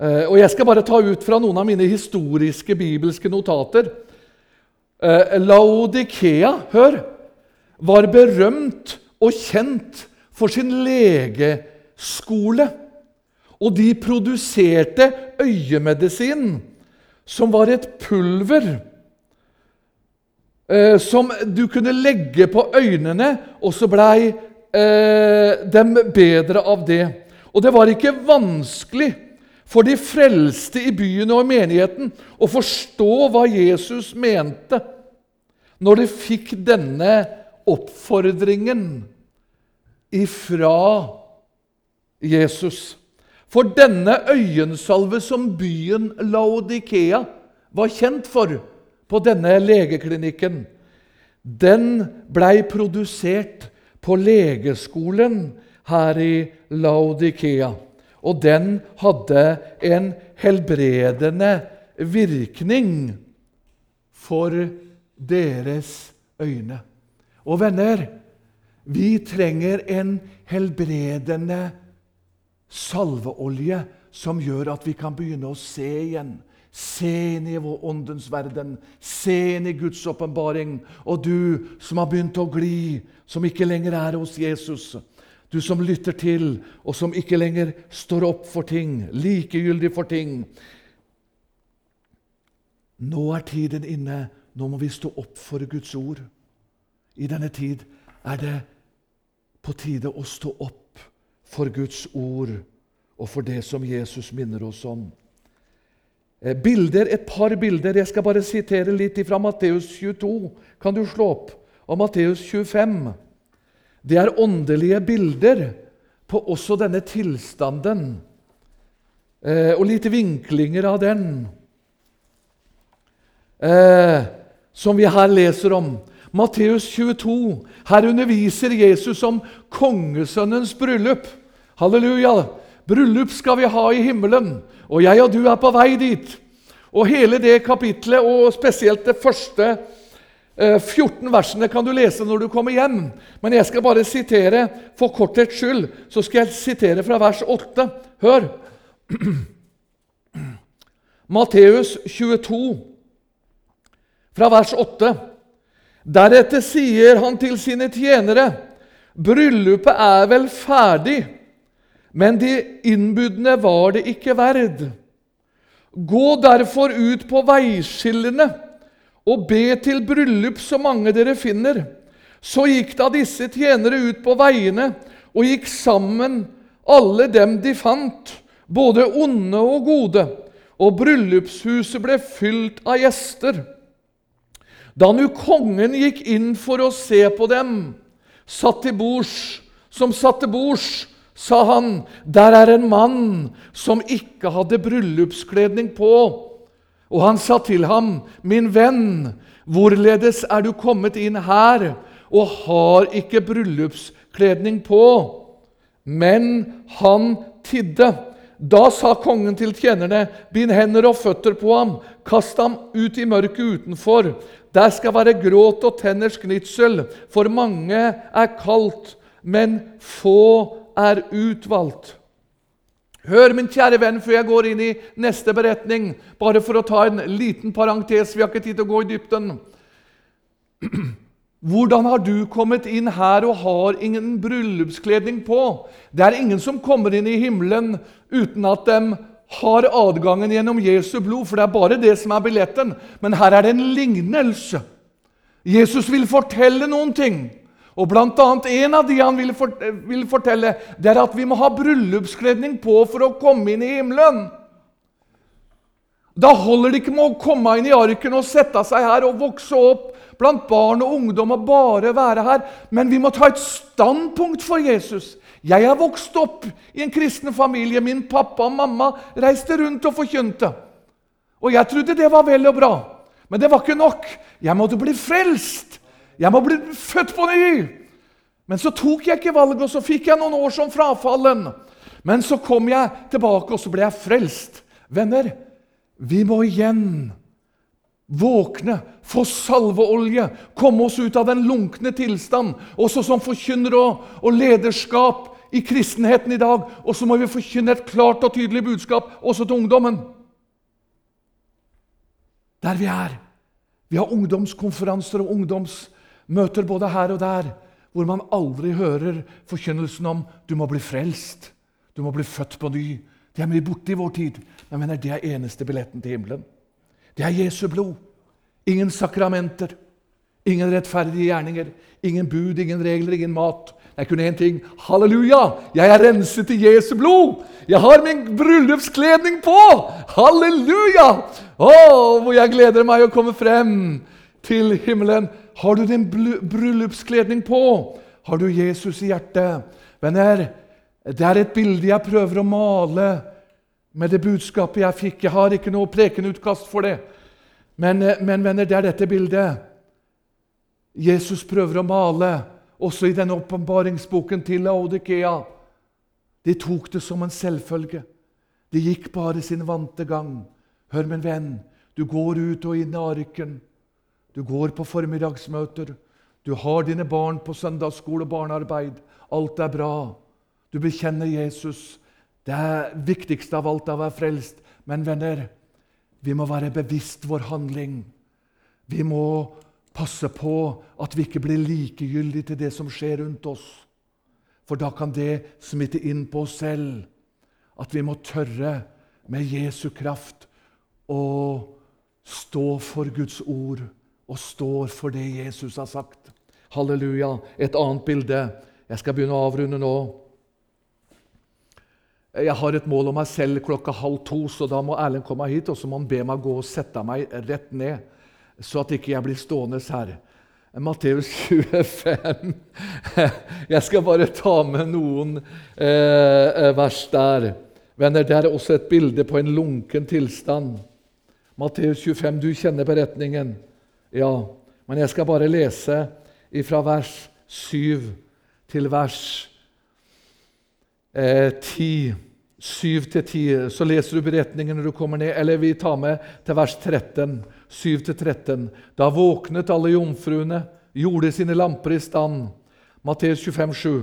Eh, og Jeg skal bare ta ut fra noen av mine historiske bibelske notater. Eh, Laodikea, hør, var berømt og kjent for sin legeskole. Og de produserte øyemedisin, som var et pulver eh, som du kunne legge på øynene, og så blei eh, dem bedre av det. Og det var ikke vanskelig for de frelste i byen og i menigheten å forstå hva Jesus mente når de fikk denne oppfordringen ifra Jesus. For denne øyensalve som byen Laodikea var kjent for, på denne legeklinikken, den blei produsert på legeskolen her i Laodikea. Og den hadde en helbredende virkning for deres øyne. Og venner, vi trenger en helbredende salveolje som gjør at vi kan begynne å se igjen Se inn i vår åndens verden. Se inn i Guds åpenbaring. Og du som har begynt å gli, som ikke lenger er hos Jesus. Du som lytter til, og som ikke lenger står opp for ting, likegyldig for ting. Nå er tiden inne. Nå må vi stå opp for Guds ord. I denne tid er det på tide å stå opp for Guds ord og for det som Jesus minner oss om. Eh, bilder, Et par bilder. Jeg skal bare sitere litt fra Matteus 22. Kan du slå opp? Og Matteus 25. Det er åndelige bilder på også denne tilstanden, eh, og litt vinklinger av den, eh, som vi her leser om. Matteus 22. Her underviser Jesus om kongesønnens bryllup. Halleluja! Bryllup skal vi ha i himmelen, og jeg og du er på vei dit. Og hele det kapitlet, og spesielt det første 14 eh, versene kan du lese når du kommer hjem, men jeg skal bare sitere for korthets skyld. Så skal jeg sitere fra vers 8. Hør! Matteus 22, fra vers 8. Deretter sier han til sine tjenere.: Bryllupet er vel ferdig, men de innbudne var det ikke verd. Gå derfor ut på veiskillene og be til bryllup så mange dere finner. Så gikk da disse tjenere ut på veiene og gikk sammen, alle dem de fant, både onde og gode, og bryllupshuset ble fylt av gjester. Da nu kongen gikk inn for å se på dem, satt til bords, som satt til bords, sa han, der er en mann som ikke hadde bryllupskledning på. Og han sa til ham, 'Min venn, hvorledes er du kommet inn her og har ikke bryllupskledning på?' Men han tidde. Da sa kongen til tjenerne, 'Bind hender og føtter på ham, kast ham ut i mørket utenfor.' Der skal være gråt og tenners gnitsel, for mange er kalt, men få er utvalgt. Hør, min kjære venn, før jeg går inn i neste beretning, bare for å ta en liten parentes, vi har ikke tid til å gå i dybden. Hvordan har du kommet inn her og har ingen bryllupskledning på? Det er ingen som kommer inn i himmelen uten at de har adgangen gjennom Jesu blod, for det er bare det som er billetten. Men her er det en lignelse. Jesus vil fortelle noen ting. Og blant annet En av de han vil, vil fortelle, det er at vi må ha bryllupskledning på for å komme inn i himmelen. Da holder det ikke med å komme inn i arken og sette seg her og vokse opp blant barn og ungdom og bare være her. Men vi må ta et standpunkt for Jesus. Jeg er vokst opp i en kristen familie. Min pappa og mamma reiste rundt og forkynte. Og jeg trodde det var vel og bra. Men det var ikke nok. Jeg måtte bli frelst. Jeg må bli født på ny! Men så tok jeg ikke valget, og så fikk jeg noen år som frafallen. Men så kom jeg tilbake, og så ble jeg frelst. Venner, vi må igjen våkne, få salveolje, komme oss ut av den lunkne tilstand, også som forkynnere og, og lederskap i kristenheten i dag. Og så må vi forkynne et klart og tydelig budskap også til ungdommen. Der vi er. Vi har ungdomskonferanser og ungdoms Møter både her og der hvor man aldri hører forkynnelsen om 'du må bli frelst', 'du må bli født på ny'. Det er mye borte i vår tid, men mener, det er eneste billetten til himmelen. Det er Jesu blod. Ingen sakramenter, ingen rettferdige gjerninger, ingen bud, ingen regler, ingen mat. Det er kun én ting. Halleluja! Jeg er renset i Jesu blod! Jeg har min bryllupskledning på! Halleluja! Å, hvor jeg gleder meg å komme frem til himmelen. Har du din bryllupskledning på? Har du Jesus i hjertet? Venner, det er et bilde jeg prøver å male med det budskapet jeg fikk. Jeg har ikke noe prekenutkast for det. Men, men venner, det er dette bildet Jesus prøver å male, også i denne åpenbaringsboken til Laodikea. De tok det som en selvfølge. De gikk bare sin vante gang. Hør, min venn, du går ut og inn i arken. Du går på formiddagsmøter. Du har dine barn på søndagsskole og barnearbeid. Alt er bra. Du bekjenner Jesus. Det er viktigste av alt er å være frelst. Men venner, vi må være bevisst vår handling. Vi må passe på at vi ikke blir likegyldige til det som skjer rundt oss. For da kan det smitte inn på oss selv. At vi må tørre med Jesu kraft å stå for Guds ord og står for det Jesus har sagt. Halleluja. Et annet bilde. Jeg skal begynne å avrunde nå. Jeg har et mål om meg selv klokka halv to, så da må Erlend komme hit og så må han be meg gå og sette meg rett ned, så at ikke jeg blir stående her. Matteus 25. Jeg skal bare ta med noen eh, vers der. Venner, Det er også et bilde på en lunken tilstand. Matteus 25, du kjenner beretningen. Ja, men jeg skal bare lese fra vers 7 til vers eh, 10. 7 til 10. Så leser du beretningen når du kommer ned. Eller vi tar med til vers 13. 7 til 13. Da våknet alle jomfruene, gjorde sine lamper i stand. Matteus 25, 7.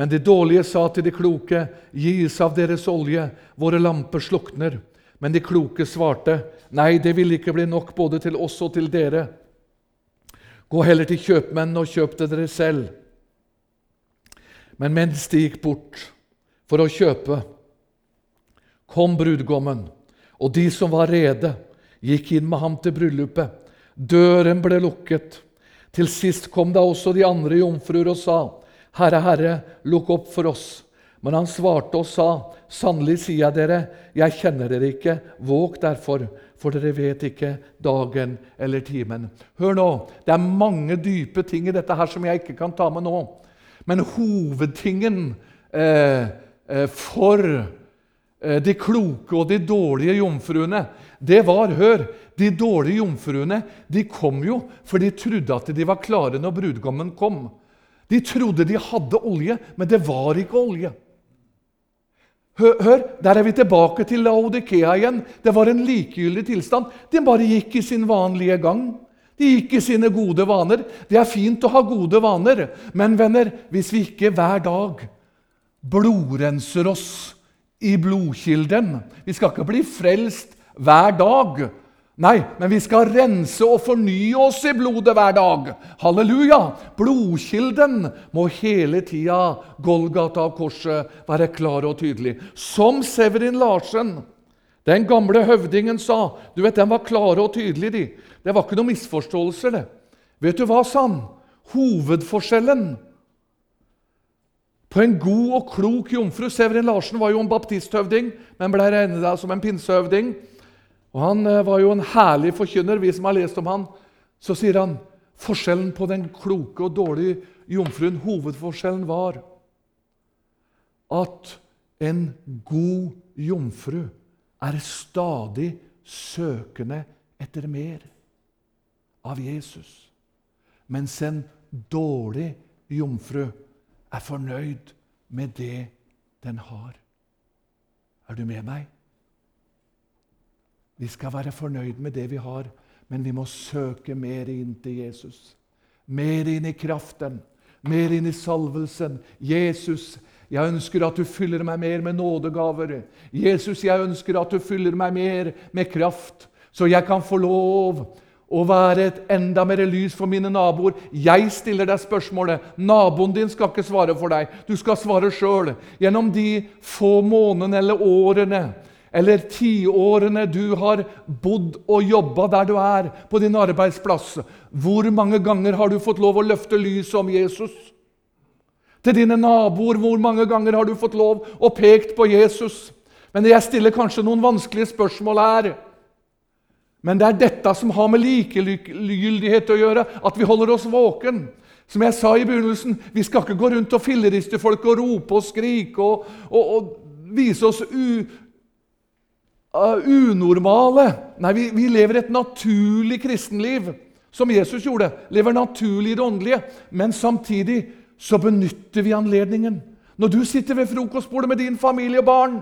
Men de dårlige sa til de kloke, gis av deres olje, våre lamper slukner. Men de kloke svarte, nei, det vil ikke bli nok både til oss og til dere. Gå heller til kjøpmennene og kjøp det dere selv. Men mens de gikk bort for å kjøpe, kom brudgommen, og de som var rede, gikk inn med ham til bryllupet. Døren ble lukket. Til sist kom da også de andre jomfruer og sa, Herre, Herre, lukk opp for oss. Men han svarte og sa, Sannelig sier jeg dere, jeg kjenner dere ikke. Våg derfor, for dere vet ikke dagen eller timen. Hør nå, det er mange dype ting i dette her som jeg ikke kan ta med nå. Men hovedtingen eh, eh, for eh, de kloke og de dårlige jomfruene, det var Hør, de dårlige jomfruene de kom jo for de trodde at de var klare når brudgommen kom. De trodde de hadde olje, men det var ikke olje. Hør, hør, der er vi tilbake til Laodikea igjen. Det var en likegyldig tilstand. De bare gikk i sin vanlige gang. De gikk i sine gode vaner. Det er fint å ha gode vaner, men venner, hvis vi ikke hver dag blodrenser oss i blodkilden Vi skal ikke bli frelst hver dag. Nei, men vi skal rense og fornye oss i blodet hver dag. Halleluja! Blodkilden må hele tida, Golgata av korset, være klar og tydelig. Som Severin Larsen, den gamle høvdingen, sa. Du vet, Den var klar og tydelig. de. Det var ikke noen misforståelser. det. Vet du hva, sa han? Hovedforskjellen på en god og klok jomfru Severin Larsen var jo en baptisthøvding, men ble regnet som en pinsehøvding. Og Han eh, var jo en herlig forkynner. Vi som har lest om han, så sier han forskjellen på den kloke og dårlige jomfruen Hovedforskjellen var at en god jomfru er stadig søkende etter mer av Jesus, mens en dårlig jomfru er fornøyd med det den har. Er du med meg? Vi skal være fornøyd med det vi har, men vi må søke mer inn til Jesus. Mer inn i kraften, mer inn i salvelsen. Jesus, jeg ønsker at du fyller meg mer med nådegaver. Jesus, jeg ønsker at du fyller meg mer med kraft, så jeg kan få lov å være et enda mer lys for mine naboer. Jeg stiller deg spørsmålet. Naboen din skal ikke svare for deg. Du skal svare sjøl. Gjennom de få månedene eller årene eller tiårene du har bodd og jobba der du er, på din arbeidsplass, hvor mange ganger har du fått lov å løfte lyset om Jesus? Til dine naboer, hvor mange ganger har du fått lov å pekt på Jesus? Men jeg stiller kanskje noen vanskelige spørsmål her. Men det er dette som har med likegyldighet å gjøre, at vi holder oss våken. Som jeg sa i begynnelsen, vi skal ikke gå rundt og filleriste folk og rope og skrike og, og, og vise oss u, uh, unormale. Nei, vi, vi, lever et naturlig kristenliv, som Jesus gjorde. Lever naturlig i det åndelige. Men samtidig så benytter vi anledningen. Når du sitter ved frokostbordet med din familie og barn,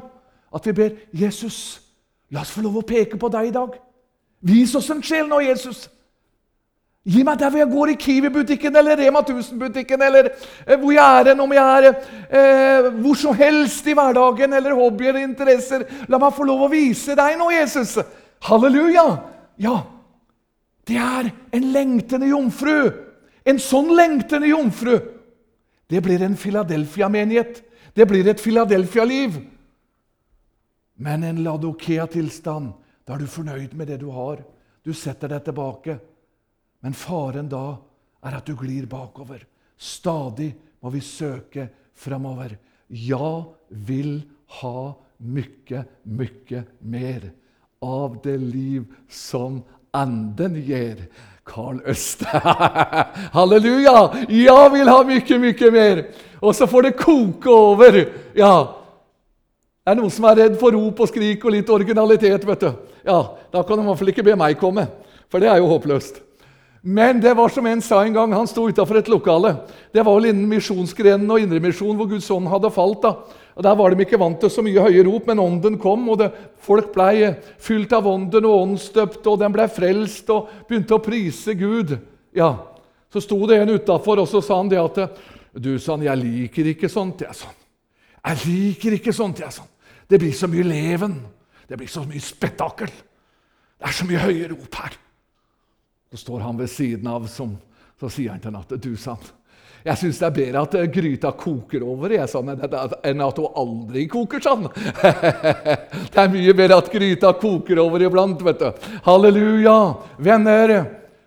at vi ber Jesus, la oss få lov å peke på deg i dag. Vis oss en sjel nå, Jesus. Gi meg der hvor jeg går i Kiwi-butikken eller Rema 1000-butikken, eller eh, hvor jeg er om jeg er eh, hvor som helst i hverdagen, eller hobbyer eller interesser. La meg få lov å vise deg nå, Jesus. Halleluja! Ja, det er en lengtende jomfru. En sånn lengtende jomfru. Det blir en Philadelphia-menighet. Det blir et Philadelphia-liv. Men en Ladokea-tilstand, da er du fornøyd med det du har. Du setter deg tilbake. Men faren da er at du glir bakover. Stadig må vi søke framover. Ja, vil ha mye, mye mer av det liv som anden gir. Karl Øste. Halleluja! Ja, vil ha mye, mye mer. Og så får det koke over. Ja. Det er noen som er redd for rop og skrik og litt originalitet. vet du. Ja, Da kan de i hvert fall ikke be meg komme, for det er jo håpløst. Men det var som en sa en gang, han sto utafor et lokale. Det var vel innen misjonsgrenen og indremisjon hvor Guds ånd hadde falt. da. Og Der var de ikke vant til så mye høye rop, men ånden kom, og det, folk ble fylt av ånden og åndsdøpt, og den ble frelst og begynte å prise Gud. Ja, Så sto det en utafor, og så sa han det at Du, sa han, jeg liker ikke sånt. Jeg sånn. Jeg liker ikke sånt. Jeg sånn. Det blir så mye leven. Det blir så mye spetakkel. Det er så mye høye rop her. Så står han ved siden av, som, så sier han til henne at du, sann, jeg syns det er bedre at eh, gryta koker over jeg, sånn, enn at hun aldri koker sånn. det er mye bedre at gryta koker over iblant. vet du. Halleluja! Venner,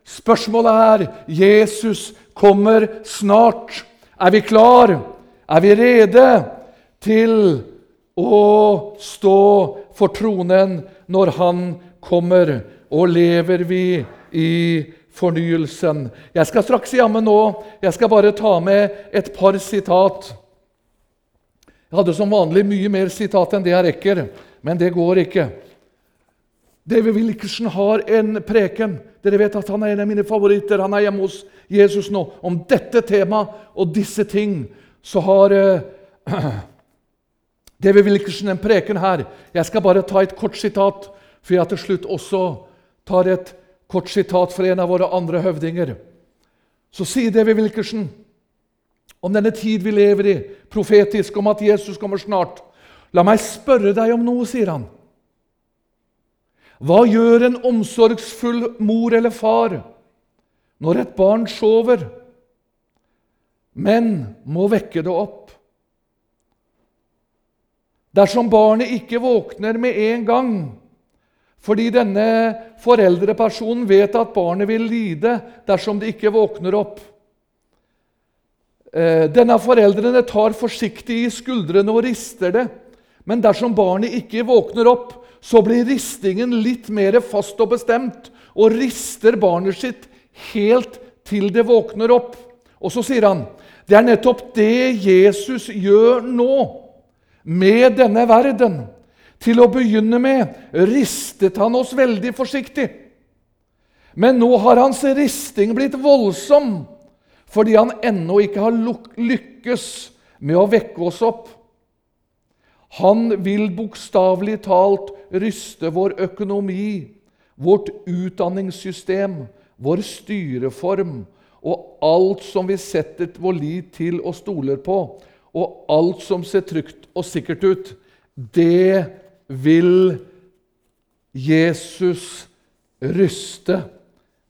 spørsmålet er Jesus kommer snart. Er vi klar? Er vi rede til å stå for tronen når Han kommer? Og lever vi i fornyelsen. Jeg skal straks jammen nå. Jeg skal bare ta med et par sitat. Jeg hadde som vanlig mye mer sitat enn det jeg rekker, men det går ikke. David Wilkerson har en preken. Dere vet at Han er en av mine favoritter. Han er hjemme hos Jesus nå. Om dette temaet og disse ting så har uh, David Wilkerson en preken her. Jeg skal bare ta et kort sitat, for jeg til slutt også tar et kort sitat fra en av våre andre høvdinger. Så sier David Wilkerson om denne tid vi lever i, profetisk om at Jesus kommer snart. La meg spørre deg om noe, sier han. Hva gjør en omsorgsfull mor eller far når et barn sover, men må vekke det opp? Dersom barnet ikke våkner med en gang fordi denne foreldrepersonen vet at barnet vil lide dersom det ikke våkner opp. Eh, denne foreldrene tar forsiktig i skuldrene og rister det. Men dersom barnet ikke våkner opp, så blir ristingen litt mer fast og bestemt, og rister barnet sitt helt til det våkner opp. Og så sier han det er nettopp det Jesus gjør nå med denne verden. Til å begynne med ristet han oss veldig forsiktig. Men nå har hans risting blitt voldsom fordi han ennå ikke har lykkes med å vekke oss opp. Han vil bokstavelig talt ryste vår økonomi, vårt utdanningssystem, vår styreform og alt som vi setter vår lit til og stoler på, og alt som ser trygt og sikkert ut. Det vil Jesus ryste,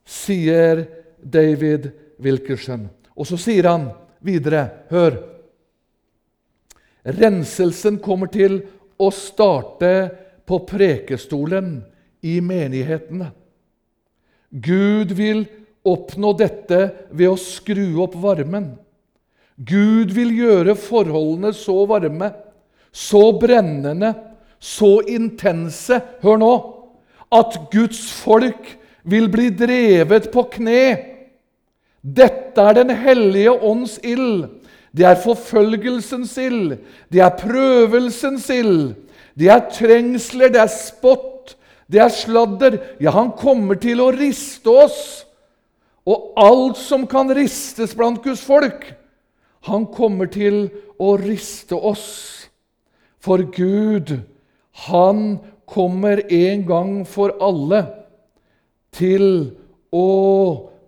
sier David Wilkerson. Og så sier han videre Hør. Renselsen kommer til å starte på prekestolen i menighetene. Gud vil oppnå dette ved å skru opp varmen. Gud vil gjøre forholdene så varme, så brennende, så intense Hør nå! At Guds folk vil bli drevet på kne. Dette er Den hellige ånds ild. Det er forfølgelsens ild. Det er prøvelsens ild. Det er trengsler, det er spott, det er sladder. Ja, han kommer til å riste oss. Og alt som kan ristes blant Guds folk, han kommer til å riste oss. For Gud, han kommer en gang for alle til å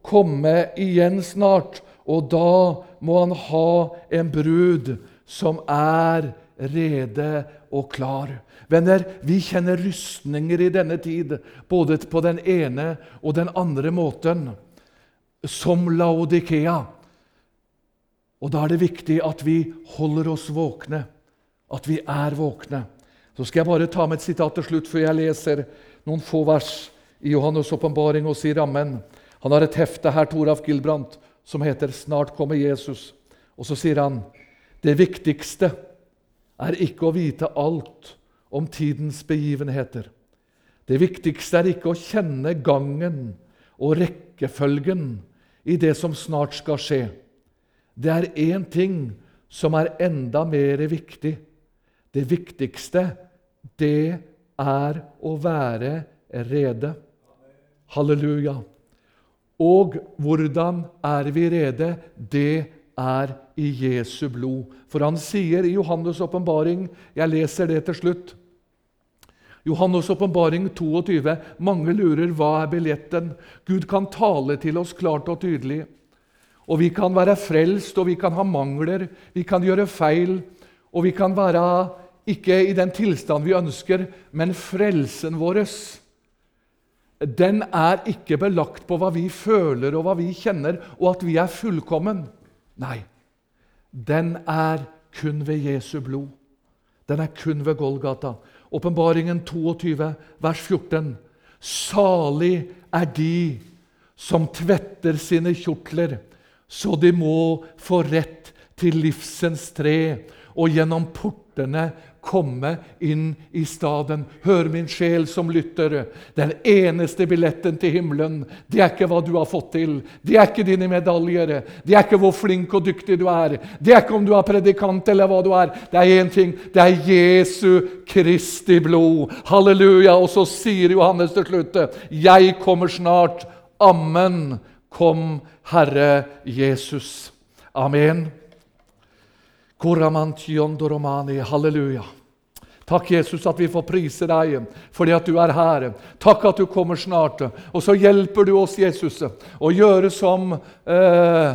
komme igjen snart. Og da må han ha en brud som er rede og klar. Venner, vi kjenner rustninger i denne tid, både på den ene og den andre måten, som Laodikea. Og Da er det viktig at vi holder oss våkne, at vi er våkne. Så skal jeg bare ta med et sitat til slutt før jeg leser noen få vers i Johannes' åpenbaring og sier rammen. Han har et hefte her, Toralf Gilbrandt, som heter 'Snart kommer Jesus'. Og så sier han det viktigste er ikke å vite alt om tidens begivenheter. Det viktigste er ikke å kjenne gangen og rekkefølgen i det som snart skal skje. Det er én ting som er enda mer viktig. Det viktigste, det er å være rede. Halleluja. Og hvordan er vi rede? Det er i Jesu blod. For han sier i Johannes' åpenbaring Jeg leser det til slutt. Johannes' åpenbaring 22. Mange lurer hva er billetten. Gud kan tale til oss klart og tydelig. Og vi kan være frelst, og vi kan ha mangler, vi kan gjøre feil, og vi kan være ikke i den tilstand vi ønsker, men frelsen vår den er ikke belagt på hva vi føler og hva vi kjenner, og at vi er fullkommen. Nei, den er kun ved Jesu blod. Den er kun ved Golgata. Åpenbaringen 22, vers 14. Salig er de som tvetter sine kjortler, så de må få rett til livsens tre og gjennom portene komme inn i staden. Hør, min sjel som lytter. Den eneste billetten til himmelen, det er ikke hva du har fått til. Det er ikke dine medaljer. Det er ikke hvor flink og dyktig du er. Det er ikke om du er predikant eller hva du er. Det er én ting. Det er Jesu Kristi blod. Halleluja. Og så sier Johannes til slutt, 'Jeg kommer snart'. Amen. Kom, Herre Jesus. Amen. Halleluja. Takk, Jesus, at vi får prise deg fordi at du er her. Takk at du kommer snart. Og så hjelper du oss, Jesus, å gjøre som eh,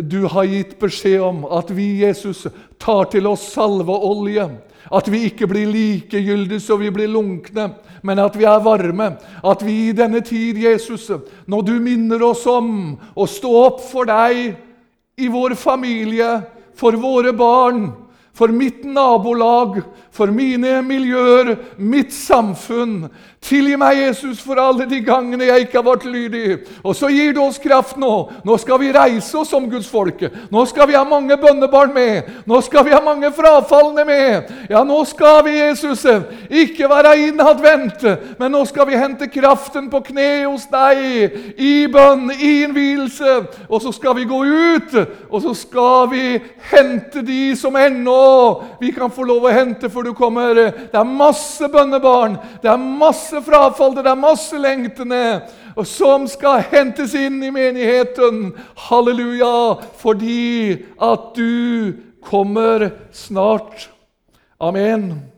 du har gitt beskjed om, at vi, Jesus, tar til oss salve og olje. At vi ikke blir likegyldige så vi blir lunkne, men at vi er varme. At vi i denne tid, Jesus, når du minner oss om å stå opp for deg i vår familie, for våre barn, for mitt nabolag, for mine miljøer, mitt samfunn. Tilgi meg, Jesus, for alle de gangene jeg ikke har vært lydig. Og så gir du oss kraft nå. Nå skal vi reise oss som Guds folke. Nå skal vi ha mange bønnebarn med. Nå skal vi ha mange frafalne med. Ja, nå skal vi, Jesus, ikke være innadvendt, men nå skal vi hente kraften på kne hos deg, i bønn, i innvielse. Og så skal vi gå ut, og så skal vi hente de som ennå vi kan få lov å hente før du kommer. Det er masse bønnebarn, det er masse frafall, det er masse lengtende og som skal hentes inn i menigheten. Halleluja! Fordi at du kommer snart. Amen.